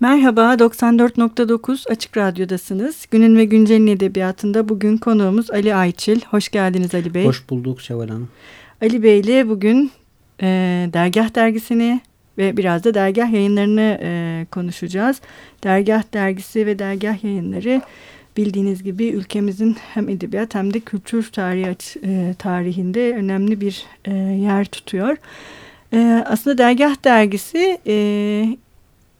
Merhaba, 94.9 Açık Radyo'dasınız. Günün ve Güncel'in edebiyatında bugün konuğumuz Ali Ayçil. Hoş geldiniz Ali Bey. Hoş bulduk Seval Hanım. Ali Bey ile bugün e, Dergah Dergisi'ni ve biraz da Dergah yayınlarını e, konuşacağız. Dergah Dergisi ve Dergah yayınları bildiğiniz gibi ülkemizin hem edebiyat hem de kültür tarihi e, tarihinde önemli bir e, yer tutuyor. E, aslında Dergah Dergisi e,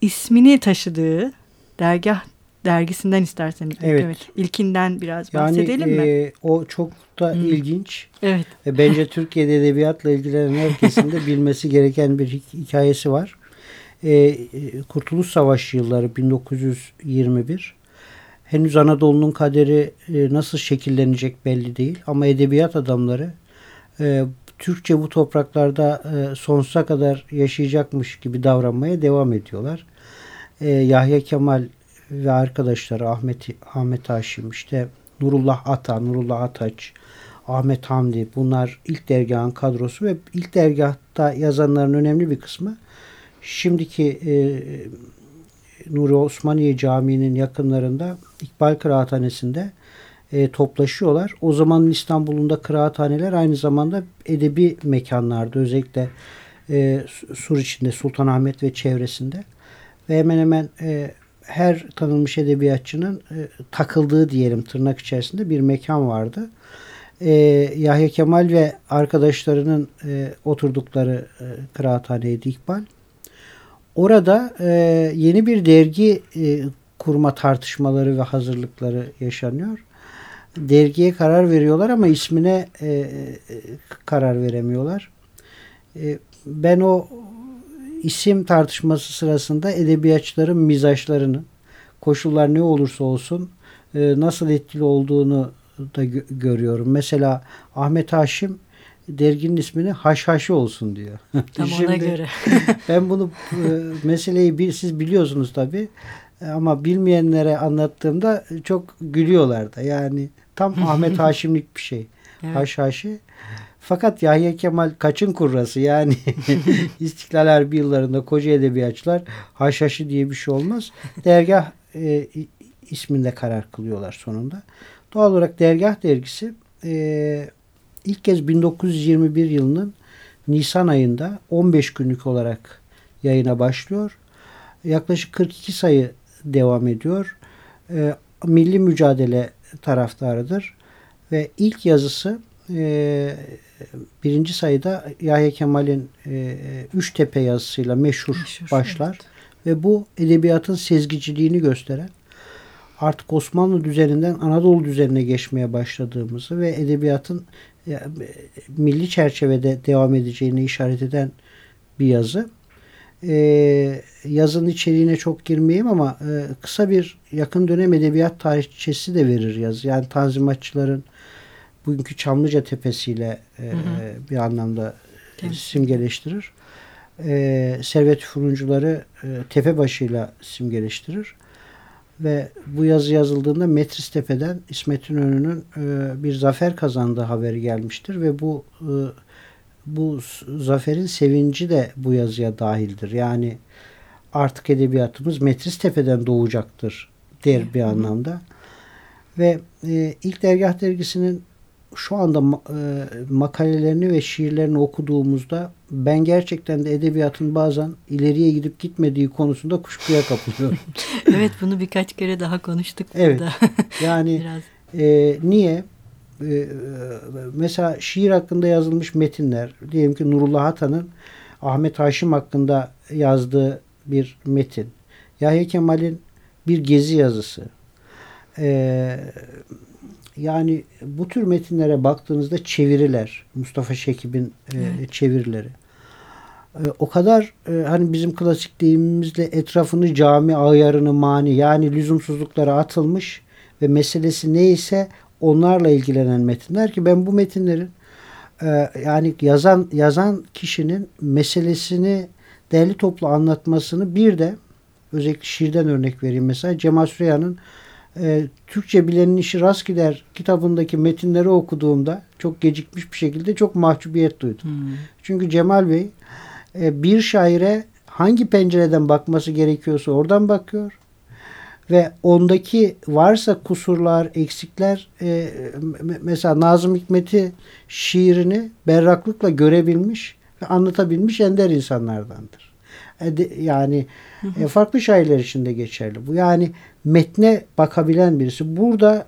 ismini taşıdığı dergah dergisinden isterseniz. Evet. evet. İlkinden biraz bahsedelim yani, mi? E, o çok da hmm. ilginç. Evet. Ve bence Türkiye'de edebiyatla ilgilenen herkesin de bilmesi gereken bir hikayesi var. E, Kurtuluş Savaşı yılları 1921. Henüz Anadolu'nun kaderi e, nasıl şekillenecek belli değil. Ama edebiyat adamları e, Türkçe bu topraklarda e, sonsuza kadar yaşayacakmış gibi davranmaya devam ediyorlar. E, Yahya Kemal ve arkadaşları Ahmet Ahmet Haşim işte Nurullah Ata, Nurullah Ataç, Ahmet Hamdi bunlar ilk dergahın kadrosu ve ilk dergahta yazanların önemli bir kısmı şimdiki e, Nuri Osmaniye Camii'nin yakınlarında İkbal Kıraathanesi'nde e, toplaşıyorlar. O zamanın İstanbul'unda kıraathaneler aynı zamanda edebi mekanlardı. Özellikle e, Sur içinde Sultanahmet ve çevresinde. Ve hemen hemen e, her tanınmış edebiyatçının e, takıldığı diyelim tırnak içerisinde bir mekan vardı. E, Yahya Kemal ve arkadaşlarının e, oturdukları e, kıraathaneydi İkbal. Orada e, yeni bir dergi e, kurma tartışmaları ve hazırlıkları yaşanıyor dergiye karar veriyorlar ama ismine e, e, karar veremiyorlar. E, ben o isim tartışması sırasında edebiyatçıların mizaçlarını koşullar ne olursa olsun e, nasıl etkili olduğunu da gö görüyorum. Mesela Ahmet Haşim derginin ismini Haşhaşı olsun diyor. Tam Şimdi, ona göre. ben bunu e, meseleyi bir, siz biliyorsunuz tabii ama bilmeyenlere anlattığımda çok gülüyorlar da. Yani Tam Ahmet Haşimlik bir şey. Evet. Haşhaşi. Fakat Yahya Kemal kaçın kurrası yani İstiklal Harbi yıllarında koca edebiyatçılar haşhaşı diye bir şey olmaz. Dergah e, isminde karar kılıyorlar sonunda. Doğal olarak Dergah dergisi e, ilk kez 1921 yılının Nisan ayında 15 günlük olarak yayına başlıyor. Yaklaşık 42 sayı devam ediyor. E, milli mücadele taraftarıdır. Ve ilk yazısı e, birinci sayıda Yahya Kemal'in e, Üç Tepe yazısıyla meşhur, meşhur başlar. Evet. Ve bu edebiyatın sezgiciliğini gösteren artık Osmanlı düzeninden Anadolu düzenine geçmeye başladığımızı ve edebiyatın e, milli çerçevede devam edeceğini işaret eden bir yazı e, yazının içeriğine çok girmeyeyim ama e, kısa bir yakın dönem edebiyat tarihçesi de verir yaz. Yani tanzimatçıların bugünkü Çamlıca Tepesi'yle e, hı hı. bir anlamda Temsil. simgeleştirir. E, Servet Furuncuları e, Tepebaşı'yla simgeleştirir. Ve bu yazı yazıldığında Metris Tepe'den İsmet İnönü'nün e, bir zafer kazandığı haberi gelmiştir ve bu e, bu zaferin sevinci de bu yazıya dahildir. Yani artık edebiyatımız Metris Tepe'den doğacaktır der bir anlamda. Ve e, ilk dergah dergisinin şu anda e, makalelerini ve şiirlerini okuduğumuzda ben gerçekten de edebiyatın bazen ileriye gidip gitmediği konusunda kuşkuya kapılıyorum. evet bunu birkaç kere daha konuştuk evet, burada. yani Biraz. E, niye? e, mesela şiir hakkında yazılmış metinler diyelim ki Nurullah Atan'ın Ahmet Haşim hakkında yazdığı bir metin. Yahya Kemal'in bir gezi yazısı. Ee, yani bu tür metinlere baktığınızda çeviriler, Mustafa Şekib'in e, çevirileri. E, o kadar e, hani bizim klasik deyimimizle etrafını cami ayarını mani yani lüzumsuzluklara atılmış ve meselesi neyse onlarla ilgilenen metinler ki ben bu metinlerin e, yani yazan yazan kişinin meselesini değerli toplu anlatmasını bir de özellikle şiirden örnek vereyim mesela Cemal Süreyya'nın e, Türkçe bilenin işi rast gider kitabındaki metinleri okuduğumda çok gecikmiş bir şekilde çok mahcubiyet duydum. Hmm. Çünkü Cemal Bey e, bir şaire hangi pencereden bakması gerekiyorsa oradan bakıyor ve ondaki varsa kusurlar, eksikler e, mesela Nazım Hikmet'i şiirini berraklıkla görebilmiş ve anlatabilmiş ender insanlardandır. E, yani e, farklı şairler için de geçerli. Bu yani metne bakabilen birisi. Burada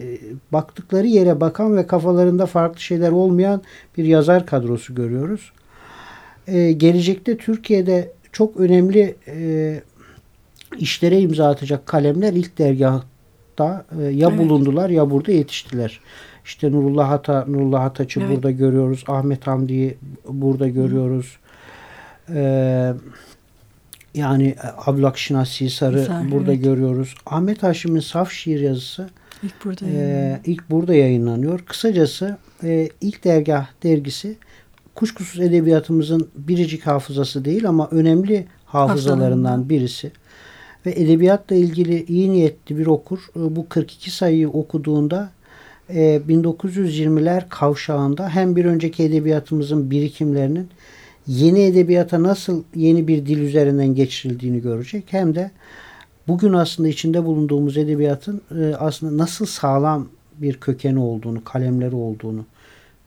e, baktıkları yere bakan ve kafalarında farklı şeyler olmayan bir yazar kadrosu görüyoruz. E, gelecekte Türkiye'de çok önemli e, işlere imza atacak kalemler ilk dergahta e, ya evet. bulundular ya burada yetiştiler. İşte Nurullah Hata, Nurullah Hataç'ı evet. burada görüyoruz. Ahmet Hamdi'yi burada görüyoruz. Ee, yani Ablak Şinasi Sarı Sarı, burada evet. görüyoruz. Ahmet Haşim'in saf şiir yazısı ilk burada, e, ilk burada yayınlanıyor. Kısacası e, ilk dergah dergisi kuşkusuz edebiyatımızın biricik hafızası değil ama önemli hafızalarından birisi ve edebiyatla ilgili iyi niyetli bir okur e, bu 42 sayıyı okuduğunda 1920'ler e, kavşağında hem bir önceki edebiyatımızın birikimlerinin yeni edebiyata nasıl yeni bir dil üzerinden geçirildiğini görecek hem de bugün aslında içinde bulunduğumuz edebiyatın e, aslında nasıl sağlam bir kökeni olduğunu, kalemleri olduğunu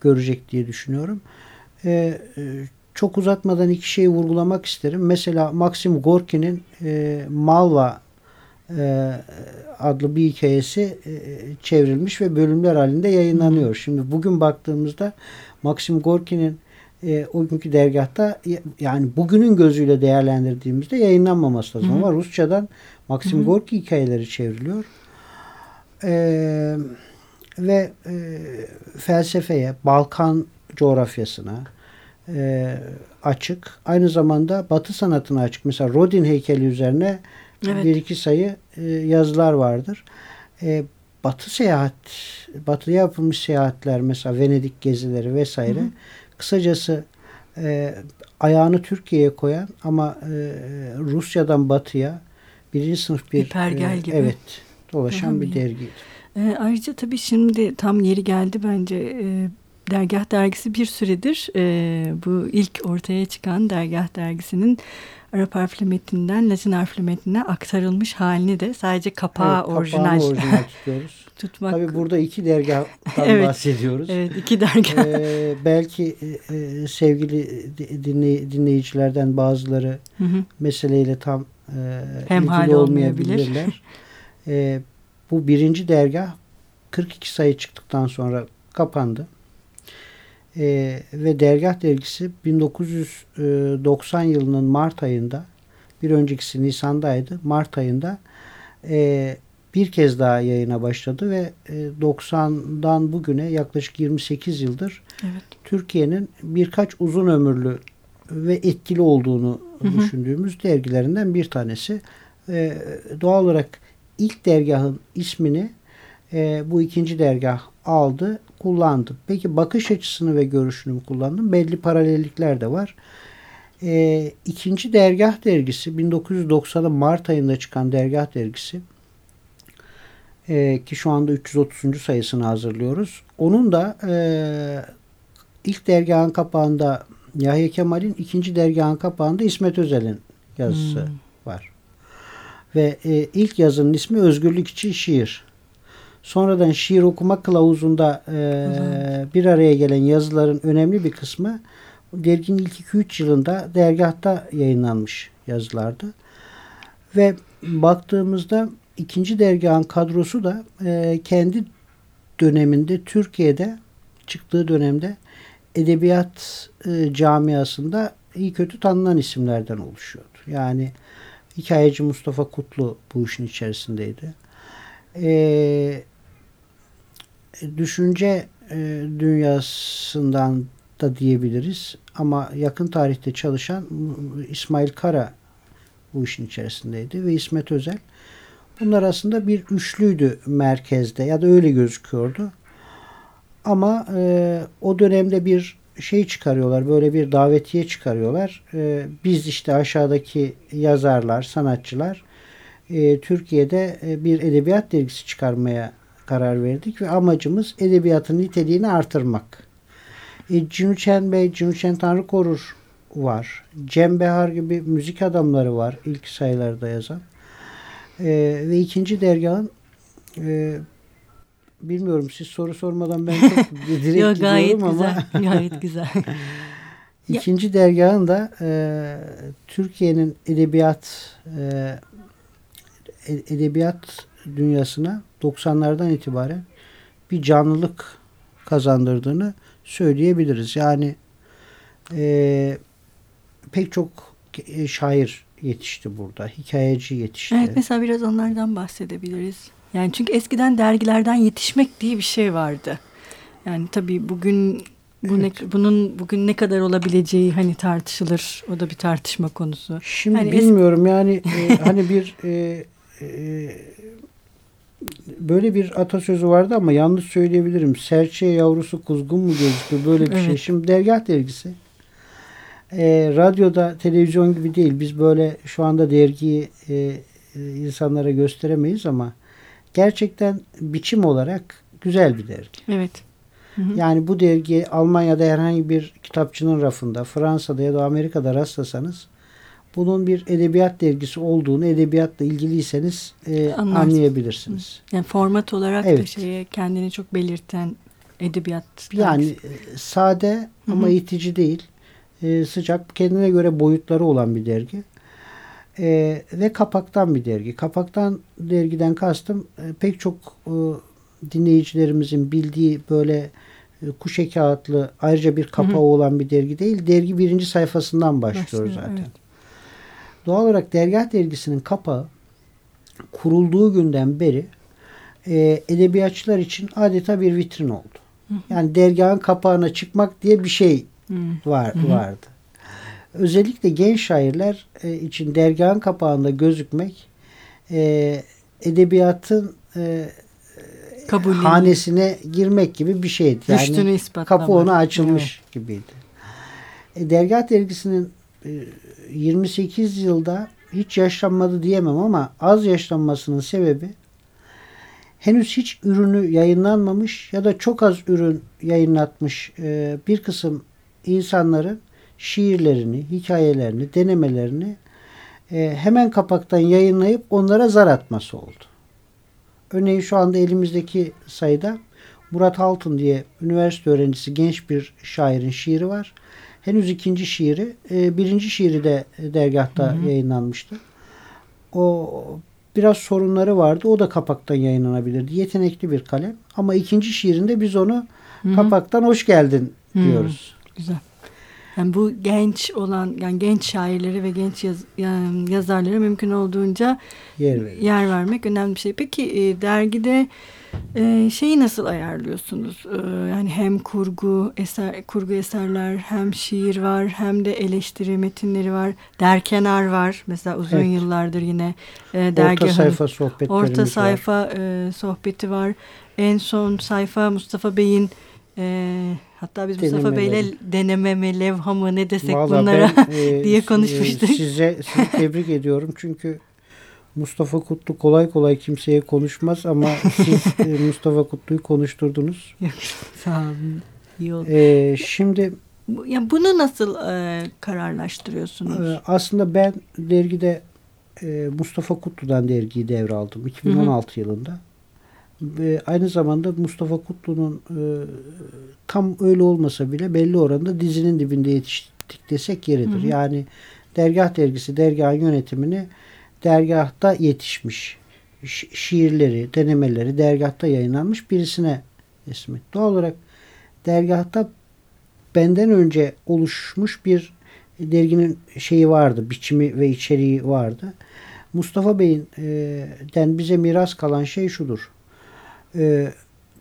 görecek diye düşünüyorum çok uzatmadan iki şeyi vurgulamak isterim. Mesela Maxim Gorki'nin e, Malva e, adlı bir hikayesi e, çevrilmiş ve bölümler halinde yayınlanıyor. Şimdi bugün baktığımızda Maxim Gorki'nin e, o günkü dergahta yani bugünün gözüyle değerlendirdiğimizde yayınlanmaması lazım. Hı. Ama Rusçadan Maxim Hı. Gorki hikayeleri çevriliyor. E, ve e, felsefeye, Balkan coğrafyasına, e, açık. Aynı zamanda Batı sanatına açık. Mesela Rodin heykeli üzerine evet. bir iki sayı e, yazılar vardır. E, Batı seyahat, Batı'ya yapılmış seyahatler mesela Venedik gezileri vesaire. Hı hı. Kısacası e, ayağını Türkiye'ye koyan ama e, Rusya'dan Batı'ya birinci sınıf bir, bir pergel e, gibi. Evet, dolaşan bir dergiydi. E, ayrıca tabii şimdi tam yeri geldi bence e, Dergah Dergisi bir süredir e, bu ilk ortaya çıkan Dergah Dergisi'nin Arap harfli metinden Latin harfli metnine aktarılmış halini de sadece kapağı evet, orijinal, orijinal tutuyoruz. tutmak. Tabii burada iki dergahtan evet, bahsediyoruz. Evet iki dergah. Ee, belki e, sevgili dinley, dinleyicilerden bazıları hı hı. meseleyle tam e, Hem ilgili olmayabilirler. e, bu birinci dergah 42 sayı çıktıktan sonra kapandı e, ve Dergah Dergisi 1990 yılının Mart ayında bir öncekisi Nisan'daydı. Mart ayında e, bir kez daha yayına başladı ve e, 90'dan bugüne yaklaşık 28 yıldır evet. Türkiye'nin birkaç uzun ömürlü ve etkili olduğunu hı hı. düşündüğümüz dergilerinden bir tanesi. E, doğal olarak ilk dergahın ismini e, bu ikinci dergah aldı, kullandı. Peki bakış açısını ve görüşünü mü kullandım? Belli paralellikler de var. E, ikinci dergah dergisi 1990'ın Mart ayında çıkan dergah dergisi e, ki şu anda 330. sayısını hazırlıyoruz. Onun da e, ilk dergahın kapağında Yahya Kemal'in ikinci dergahın kapağında İsmet Özel'in yazısı hmm. var. Ve e, ilk yazının ismi Özgürlük için Şiir. Sonradan şiir okuma kılavuzunda e, bir araya gelen yazıların önemli bir kısmı derginin ilk 2-3 yılında dergahta yayınlanmış yazılardı. Ve baktığımızda ikinci dergahın kadrosu da e, kendi döneminde Türkiye'de çıktığı dönemde edebiyat e, camiasında iyi kötü tanınan isimlerden oluşuyordu. Yani hikayeci Mustafa Kutlu bu işin içerisindeydi. E, düşünce e, dünyasından da diyebiliriz. Ama yakın tarihte çalışan İsmail Kara bu işin içerisindeydi ve İsmet Özel. Bunlar aslında bir üçlüydü merkezde ya da öyle gözüküyordu. Ama e, o dönemde bir şey çıkarıyorlar, böyle bir davetiye çıkarıyorlar. E, biz işte aşağıdaki yazarlar, sanatçılar e, Türkiye'de e, bir edebiyat dergisi çıkarmaya karar verdik ve amacımız edebiyatın niteliğini artırmak. E, Cünçen Bey, Cünçen Tanrı Korur var. Cem Behar gibi müzik adamları var ilk sayılarda yazan. E, ve ikinci dergahın e, bilmiyorum siz soru sormadan ben çok direkt Yo, gayet gidiyorum güzel, ama gayet güzel. ikinci dergahın da e, Türkiye'nin edebiyat e, edebiyat dünyasına 90'lardan itibaren bir canlılık kazandırdığını söyleyebiliriz. Yani e, pek çok e, şair yetişti burada. Hikayeci yetişti. Evet mesela biraz onlardan bahsedebiliriz. Yani çünkü eskiden dergilerden yetişmek diye bir şey vardı. Yani tabii bugün bu evet. ne, bunun bugün ne kadar olabileceği hani tartışılır. O da bir tartışma konusu. Şimdi hani bilmiyorum yani e, hani bir e, e, böyle bir atasözü vardı ama yanlış söyleyebilirim. Serçe yavrusu kuzgun mu gözüküyor böyle bir şey. evet. şey. Şimdi dergah dergisi e, radyoda televizyon gibi değil. Biz böyle şu anda dergiyi e, insanlara gösteremeyiz ama gerçekten biçim olarak güzel bir dergi. Evet. Hı hı. Yani bu dergi Almanya'da herhangi bir kitapçının rafında, Fransa'da ya da Amerika'da rastlasanız bunun bir edebiyat dergisi olduğunu edebiyatla ilgiliyseniz e, anlayabilirsiniz. Yani format olarak evet. da şeye kendini çok belirten edebiyat. Yani dergisi. sade ama Hı-hı. itici değil. E, sıcak kendine göre boyutları olan bir dergi. E, ve kapaktan bir dergi. Kapaktan dergiden kastım e, pek çok e, dinleyicilerimizin bildiği böyle e, kuşe kağıtlı ayrıca bir kapağı Hı-hı. olan bir dergi değil. Dergi birinci sayfasından başlıyor, başlıyor zaten. Evet. Doğal olarak Dergah Dergisi'nin kapağı kurulduğu günden beri e, edebiyatçılar için adeta bir vitrin oldu. Yani dergahın kapağına çıkmak diye bir şey var vardı. Özellikle genç şairler e, için dergahın kapağında gözükmek e, edebiyatın e, hanesine girmek gibi bir şeydi. Yani kapı ona açılmış evet. gibiydi. E, dergah dergisinin 28 yılda hiç yaşlanmadı diyemem ama az yaşlanmasının sebebi henüz hiç ürünü yayınlanmamış ya da çok az ürün yayınlatmış e, bir kısım insanların şiirlerini, hikayelerini, denemelerini e, hemen kapaktan yayınlayıp onlara zar atması oldu. Örneğin şu anda elimizdeki sayıda Murat Altun diye üniversite öğrencisi genç bir şairin şiiri var henüz ikinci şiiri. E, birinci şiiri de dergahta hı hı. yayınlanmıştı. O biraz sorunları vardı. O da kapaktan yayınlanabilirdi. Yetenekli bir kalem. Ama ikinci şiirinde biz onu hı hı. kapaktan hoş geldin diyoruz. Hı, güzel. Yani bu genç olan yani genç şairleri ve genç yaz, yani yazarlara mümkün olduğunca yer, yer vermek önemli bir şey. Peki e, dergide ee, şeyi nasıl ayarlıyorsunuz? Ee, yani hem kurgu eser kurgu eserler, hem şiir var, hem de eleştiri metinleri var. Derkenar var. Mesela uzun evet. yıllardır yine e, dergi Orta sayfa sohbetlerimiz Orta sayfa var. E, sohbeti var. En son sayfa Mustafa Bey'in e, hatta biz Mustafa Bey'le deneme mi, levha mı ne desek Vallahi bunlara ben, e, diye konuşmuştuk. Size, sizi tebrik ediyorum çünkü Mustafa Kutlu kolay kolay kimseye konuşmaz ama siz e, Mustafa Kutlu'yu konuşturdunuz. Sağ olun. İyi oldu. Ee, şimdi ya bunu nasıl e, kararlaştırıyorsunuz? E, aslında ben dergide e, Mustafa Kutlu'dan dergiyi devraldım 2016 Hı-hı. yılında. Ve aynı zamanda Mustafa Kutlu'nun e, tam öyle olmasa bile belli oranda dizinin dibinde yetiştik desek yeridir. Hı-hı. Yani dergah dergisi dergahın yönetimini dergahta yetişmiş şiirleri, denemeleri dergahta yayınlanmış birisine teslim Doğal olarak dergahta benden önce oluşmuş bir derginin şeyi vardı, biçimi ve içeriği vardı. Mustafa Bey'in e, den bize miras kalan şey şudur. E,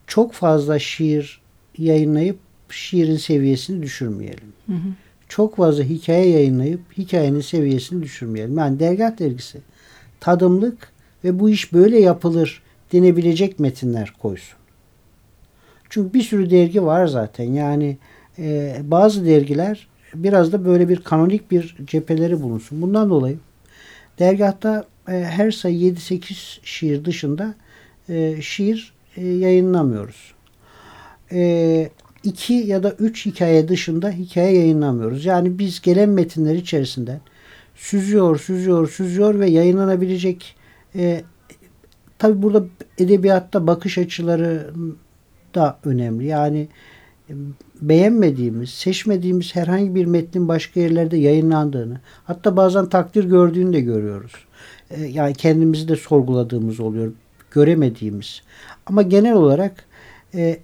çok fazla şiir yayınlayıp şiirin seviyesini düşürmeyelim. Hı hı. Çok fazla hikaye yayınlayıp hikayenin seviyesini düşürmeyelim. Yani dergah dergisi tadımlık ve bu iş böyle yapılır denebilecek metinler koysun. Çünkü bir sürü dergi var zaten. Yani e, bazı dergiler biraz da böyle bir kanonik bir cepheleri bulunsun. Bundan dolayı dergahta e, her sayı 7-8 şiir dışında e, şiir e, yayınlamıyoruz. E, iki ya da üç hikaye dışında hikaye yayınlamıyoruz. Yani biz gelen metinler içerisinden süzüyor, süzüyor, süzüyor ve yayınlanabilecek e, tabi burada edebiyatta bakış açıları da önemli. Yani e, beğenmediğimiz, seçmediğimiz herhangi bir metnin başka yerlerde yayınlandığını, hatta bazen takdir gördüğünü de görüyoruz. E, yani kendimizi de sorguladığımız oluyor, göremediğimiz. Ama genel olarak e,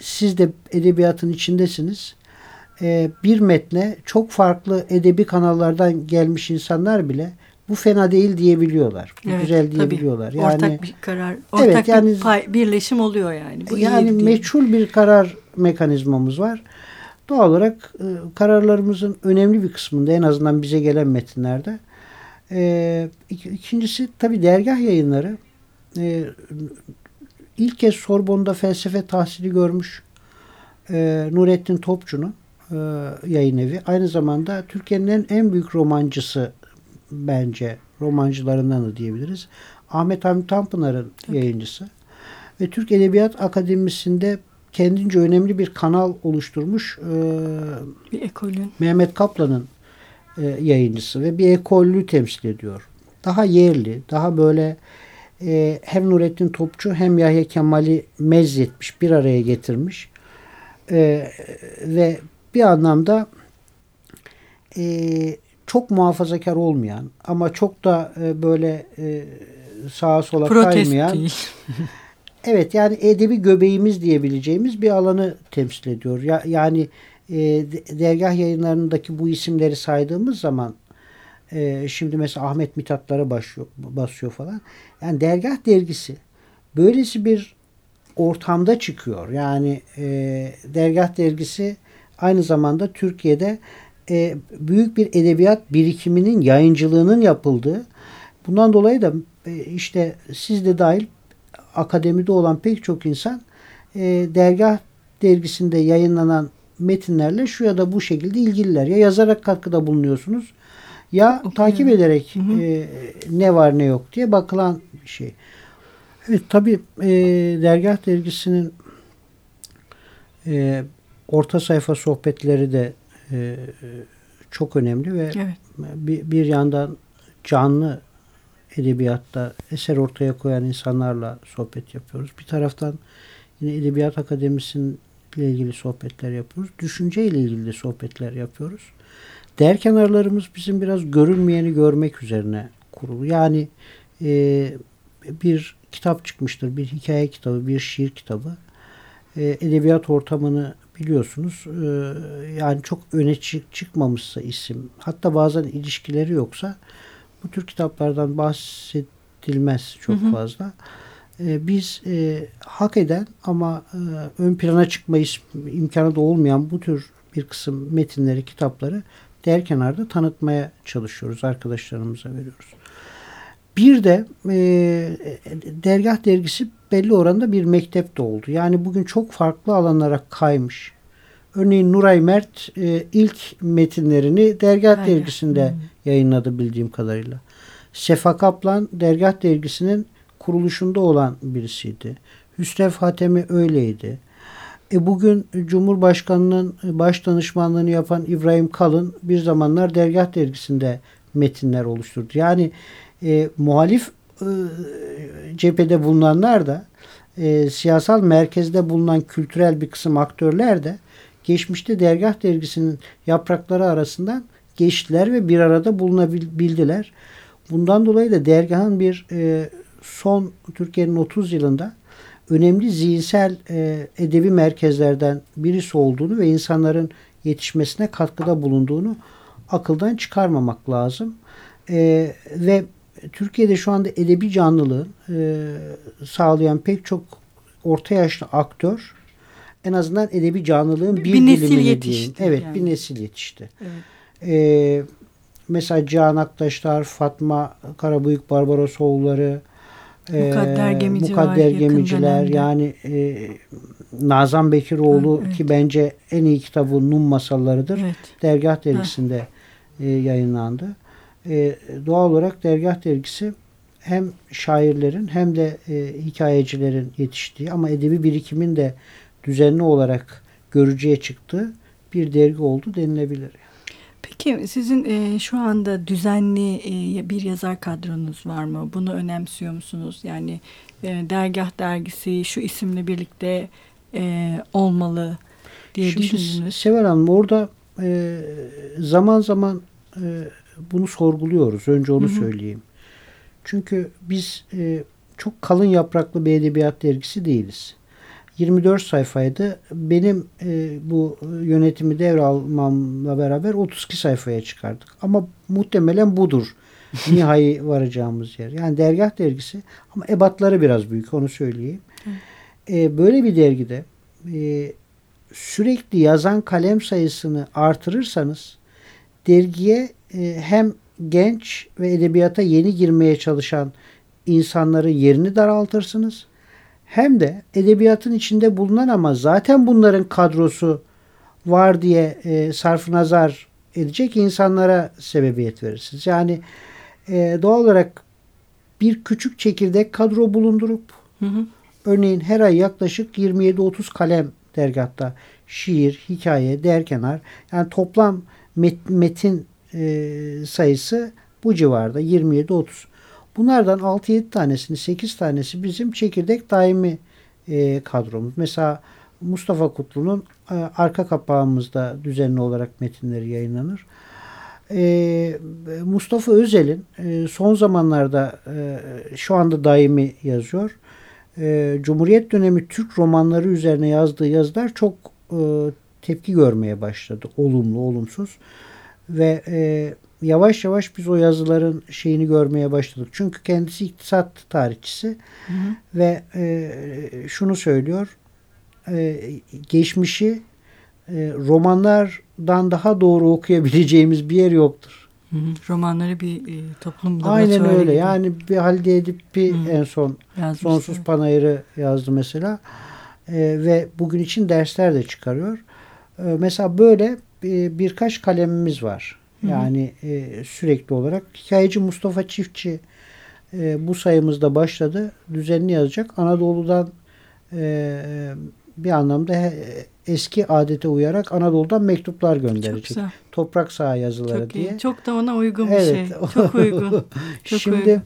siz de edebiyatın içindesiniz. E, bir metne çok farklı edebi kanallardan gelmiş insanlar bile bu fena değil diyebiliyorlar. Bu evet, güzel diyebiliyorlar. Yani ortak bir karar, ortak evet, yani, bir pay, birleşim oluyor yani. Bu yani meçhul bir karar mekanizmamız var. Doğal olarak e, kararlarımızın önemli bir kısmında en azından bize gelen metinlerde. E, ikincisi tabi dergah yayınları. E, ilk kez Sorbon'da felsefe tahsili görmüş e, Nurettin Topçu'nun e, yayın evi. Aynı zamanda Türkiye'nin en büyük romancısı bence romancılarından da diyebiliriz. Ahmet Hamit Tanpınar'ın yayıncısı. Ve Türk Edebiyat Akademisi'nde kendince önemli bir kanal oluşturmuş e, bir ekolün. Mehmet Kaplan'ın e, yayıncısı ve bir ekolü temsil ediyor. Daha yerli, daha böyle e, hem Nurettin Topçu hem Yahya Kemal'i mezzetmiş, bir araya getirmiş. E, ve bir anlamda e, çok muhafazakar olmayan ama çok da e, böyle e, sağa sola Protest kaymayan değil. evet yani edebi göbeğimiz diyebileceğimiz bir alanı temsil ediyor. Ya, yani e, dergah yayınlarındaki bu isimleri saydığımız zaman e, şimdi mesela Ahmet Mithatlara basıyor, basıyor falan. Yani dergah dergisi böylesi bir ortamda çıkıyor. Yani e, dergah dergisi aynı zamanda Türkiye'de e, büyük bir edebiyat birikiminin yayıncılığının yapıldığı bundan dolayı da e, işte siz de dahil akademide olan pek çok insan e, dergah dergisinde yayınlanan metinlerle şu ya da bu şekilde ilgililer. Ya yazarak katkıda bulunuyorsunuz ya Okuyorum. takip ederek hı hı. E, ne var ne yok diye bakılan bir şey. Evet tabi e, dergah dergisinin e, orta sayfa sohbetleri de e, çok önemli ve evet. bir, bir yandan canlı edebiyatta eser ortaya koyan insanlarla sohbet yapıyoruz. Bir taraftan yine Edebiyat Akademisi'nin ile ilgili sohbetler yapıyoruz. Düşünce ile ilgili de sohbetler yapıyoruz. Değer kenarlarımız bizim biraz görünmeyeni görmek üzerine kurulu. Yani e, bir kitap çıkmıştır. Bir hikaye kitabı, bir şiir kitabı. E, edebiyat ortamını biliyorsunuz e, yani çok öne çık, çıkmamışsa isim hatta bazen ilişkileri yoksa bu tür kitaplardan bahsedilmez çok hı hı. fazla. E, biz e, hak eden ama e, ön plana çıkma imkanı da olmayan bu tür bir kısım metinleri, kitapları değer kenarda tanıtmaya çalışıyoruz. Arkadaşlarımıza veriyoruz. Bir de e, dergah dergisi belli oranda bir mektep de oldu. Yani bugün çok farklı alanlara kaymış. Örneğin Nuray Mert e, ilk metinlerini Dergah Aynen. dergisinde hmm. yayınladı bildiğim kadarıyla. Sefa Kaplan Dergah dergisinin kuruluşunda olan birisiydi. Hüsrev Hatemi öyleydi. E bugün Cumhurbaşkanı'nın baş danışmanlığını yapan İbrahim Kalın bir zamanlar Dergah dergisinde metinler oluşturdu. Yani e, muhalif e, cephede bulunanlar da e, siyasal merkezde bulunan kültürel bir kısım aktörler de geçmişte Dergah dergisinin yaprakları arasından geçtiler ve bir arada bulunabildiler. Bundan dolayı da dergahın bir e, son Türkiye'nin 30 yılında önemli zihinsel e, edebi merkezlerden birisi olduğunu ve insanların yetişmesine katkıda bulunduğunu akıldan çıkarmamak lazım. E, ve Türkiye'de şu anda edebi canlılığı e, sağlayan pek çok orta yaşlı aktör en azından edebi canlılığın bir, bir nesil yetişti. Diyeyim. Evet yani. bir nesil yetişti. Evet. Ee, mesela Cihan Aktaşlar, Fatma Karabıyık Barbarosoğulları, Mukadder Gemici Mukadder Gemiciler yani e, Nazan Bekiroğlu evet. ki bence en iyi kitabı Num Masallarıdır. Evet. Dergah dergisinde e, yayınlandı. E, doğal olarak Dergah dergisi hem şairlerin hem de e, hikayecilerin yetiştiği ama edebi birikimin de düzenli olarak görücüye çıktığı bir dergi oldu denilebilir. Peki sizin e, şu anda düzenli e, bir yazar kadronuz var mı? Bunu önemsiyor musunuz? Yani e, Dergah dergisi şu isimle birlikte e, olmalı diye Şimdi düşündünüz. Sever Hanım orada e, zaman zaman e, bunu sorguluyoruz. Önce onu Hı-hı. söyleyeyim. Çünkü biz e, çok kalın yapraklı bir edebiyat dergisi değiliz. 24 sayfaydı. Benim e, bu yönetimi devralmamla beraber 32 sayfaya çıkardık. Ama muhtemelen budur. nihai varacağımız yer. Yani dergah dergisi ama ebatları biraz büyük onu söyleyeyim. E, böyle bir dergide e, sürekli yazan kalem sayısını artırırsanız dergiye e, hem genç ve edebiyata yeni girmeye çalışan insanların yerini daraltırsınız. Hem de edebiyatın içinde bulunan ama zaten bunların kadrosu var diye e, sarf nazar edecek insanlara sebebiyet verirsiniz. Yani e, doğal olarak bir küçük çekirdek kadro bulundurup hı hı. örneğin her ay yaklaşık 27-30 kalem dergahta şiir, hikaye, derkenar yani toplam met, metin e, sayısı bu civarda 27-30. Bunlardan 6-7 tanesini 8 tanesi bizim çekirdek daimi e, kadromuz. Mesela Mustafa Kutlu'nun e, arka kapağımızda düzenli olarak metinleri yayınlanır. Mustafa Özel'in son zamanlarda şu anda daimi yazıyor. Cumhuriyet dönemi Türk romanları üzerine yazdığı yazılar çok tepki görmeye başladı. Olumlu, olumsuz. Ve e, yavaş yavaş biz o yazıların şeyini görmeye başladık. Çünkü kendisi iktisat tarihçisi hı hı. ve e, şunu söylüyor. E, geçmişi e, romanlardan daha doğru okuyabileceğimiz bir yer yoktur. Hı hı. Romanları bir e, toplum Aynen öyle. Gibi. Yani bir Halide Edip'i en son Yazmıştı. Sonsuz Panayır'ı yazdı mesela. E, ve bugün için dersler de çıkarıyor. E, mesela böyle birkaç kalemimiz var. Yani e, sürekli olarak. Hikayeci Mustafa Çiftçi e, bu sayımızda başladı. Düzenli yazacak. Anadolu'dan e, bir anlamda he, eski adete uyarak Anadolu'dan mektuplar gönderecek. Toprak saha yazıları Çok diye. Iyi. Çok da ona uygun bir evet. şey. Çok uygun. Çok Şimdi uygun.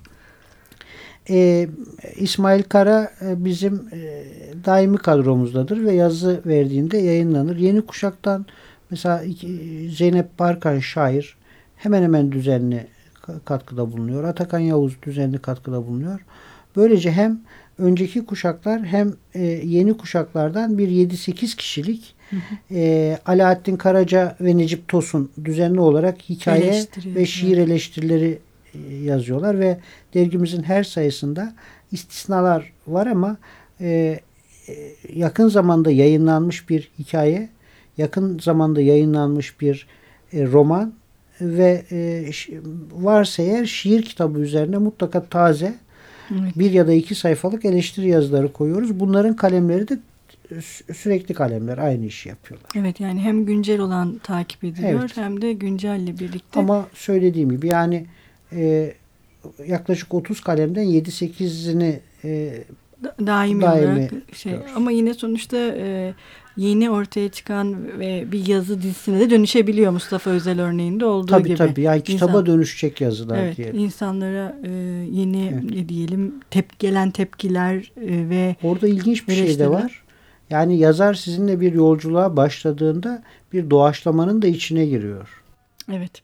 E, İsmail Kara e, bizim e, daimi kadromuzdadır ve yazı verdiğinde yayınlanır. Yeni kuşaktan Mesela Zeynep Barkan şair hemen hemen düzenli katkıda bulunuyor. Atakan Yavuz düzenli katkıda bulunuyor. Böylece hem önceki kuşaklar hem e, yeni kuşaklardan bir 7-8 kişilik E, Alaaddin Karaca ve Necip Tosun düzenli olarak hikaye ve şiir eleştirileri e, yazıyorlar ve dergimizin her sayısında istisnalar var ama e yakın zamanda yayınlanmış bir hikaye yakın zamanda yayınlanmış bir e, roman ve e, varsa eğer şiir kitabı üzerine mutlaka taze evet. bir ya da iki sayfalık eleştiri yazıları koyuyoruz. Bunların kalemleri de sürekli kalemler aynı işi yapıyorlar. Evet yani hem güncel olan takip ediliyor evet. hem de güncelle birlikte. Ama söylediğim gibi yani e, yaklaşık 30 kalemden 7-8'ini e, daimi, daimi olarak şey ama yine sonuçta e, yeni ortaya çıkan ve bir yazı dizisine de dönüşebiliyor Mustafa Özel örneğinde olduğu tabii, gibi. Tabii tabii yani kitaba İnsan, dönüşecek yazılar evet, diyelim. İnsanlara e, yeni evet. ne diyelim tep gelen tepkiler e, ve Orada ilginç bir şey de var. Yani yazar sizinle bir yolculuğa başladığında bir doğaçlamanın da içine giriyor. Evet.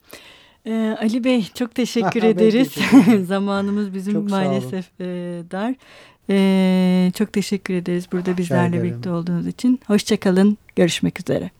Ee, Ali Bey çok teşekkür ederiz. Zamanımız bizim çok maalesef e, dar. Ee, çok teşekkür ederiz burada bizlerle birlikte olduğunuz için. Hoşçakalın. Görüşmek üzere.